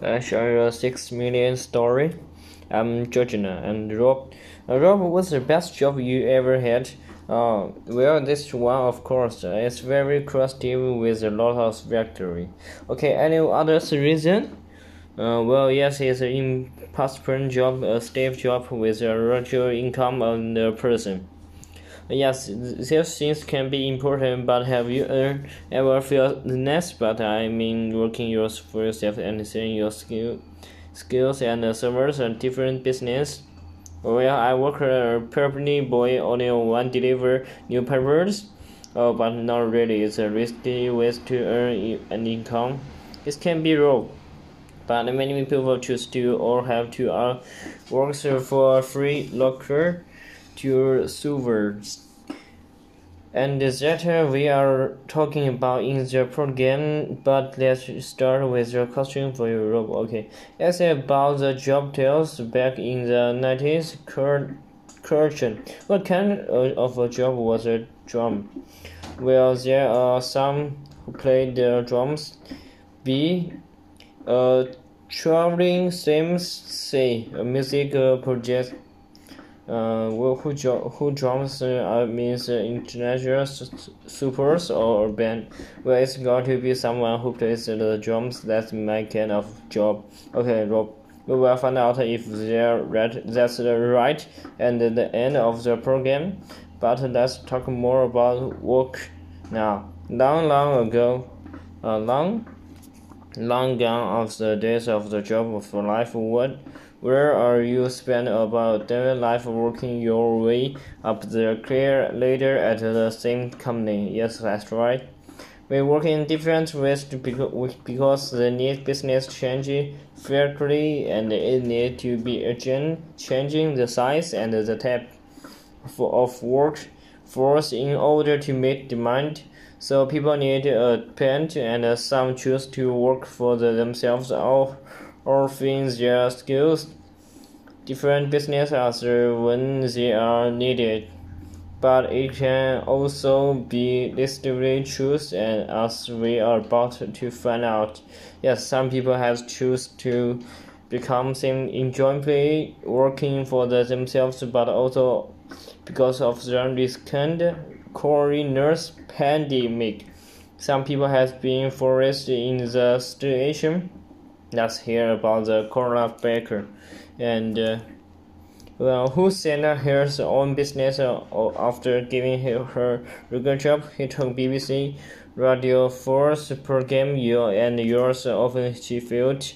I you a six million story. I'm Georgina and Rob. Uh, Rob, what's the best job you ever had? Uh, well, this one, of course, uh, it's very creative with a lot of victory. Okay, any other reason? Uh, well, yes, it's an impossible job, a stable job with a regular income on the person. Yes, these things can be important, but have you ever felt less? But I mean, working yours for yourself and seeing your skill, skills and servers and different business. Well, I work a permanently boy only one deliver new papers. Oh, but not really. It's a risky way to earn an income. It can be wrong, but many people choose to or have to uh, work for free locker to servers. And that we are talking about in the program, but let's start with the question for Europe. Okay, it's about the job tales back in the 90s. Question: What kind of a job was a drum? Well, there are some who play the drums. B. Uh, a traveling sims. C. A music uh, project uh, who, who drums uh, means uh, international supers or band. Well, it's got to be someone who plays the drums. That's my kind of job. Okay, Rob. We will find out if they're right. That's right, and the end of the program. But let's talk more about work now. Long, long ago, uh, long, long gone of the days of the job of life. What where are you spend about daily life working your way up the career ladder at the same company? Yes, that's right. We work in different ways because the need business change frequently and it need to be urgent, changing the size and the type of work force in order to meet demand. So people need a pen and some choose to work for themselves or or things their skills. Different businesses when they are needed, but it can also be literally choose and as we are about to find out. Yes, some people have choose to become some enjoyably working for themselves, but also because of the recent coronavirus pandemic. Some people have been forced in the situation let's hear about the Corona Baker and uh, well, who sent her own business uh, after giving her, her regular job? He took BBC Radio 4's program You and Yours often she felt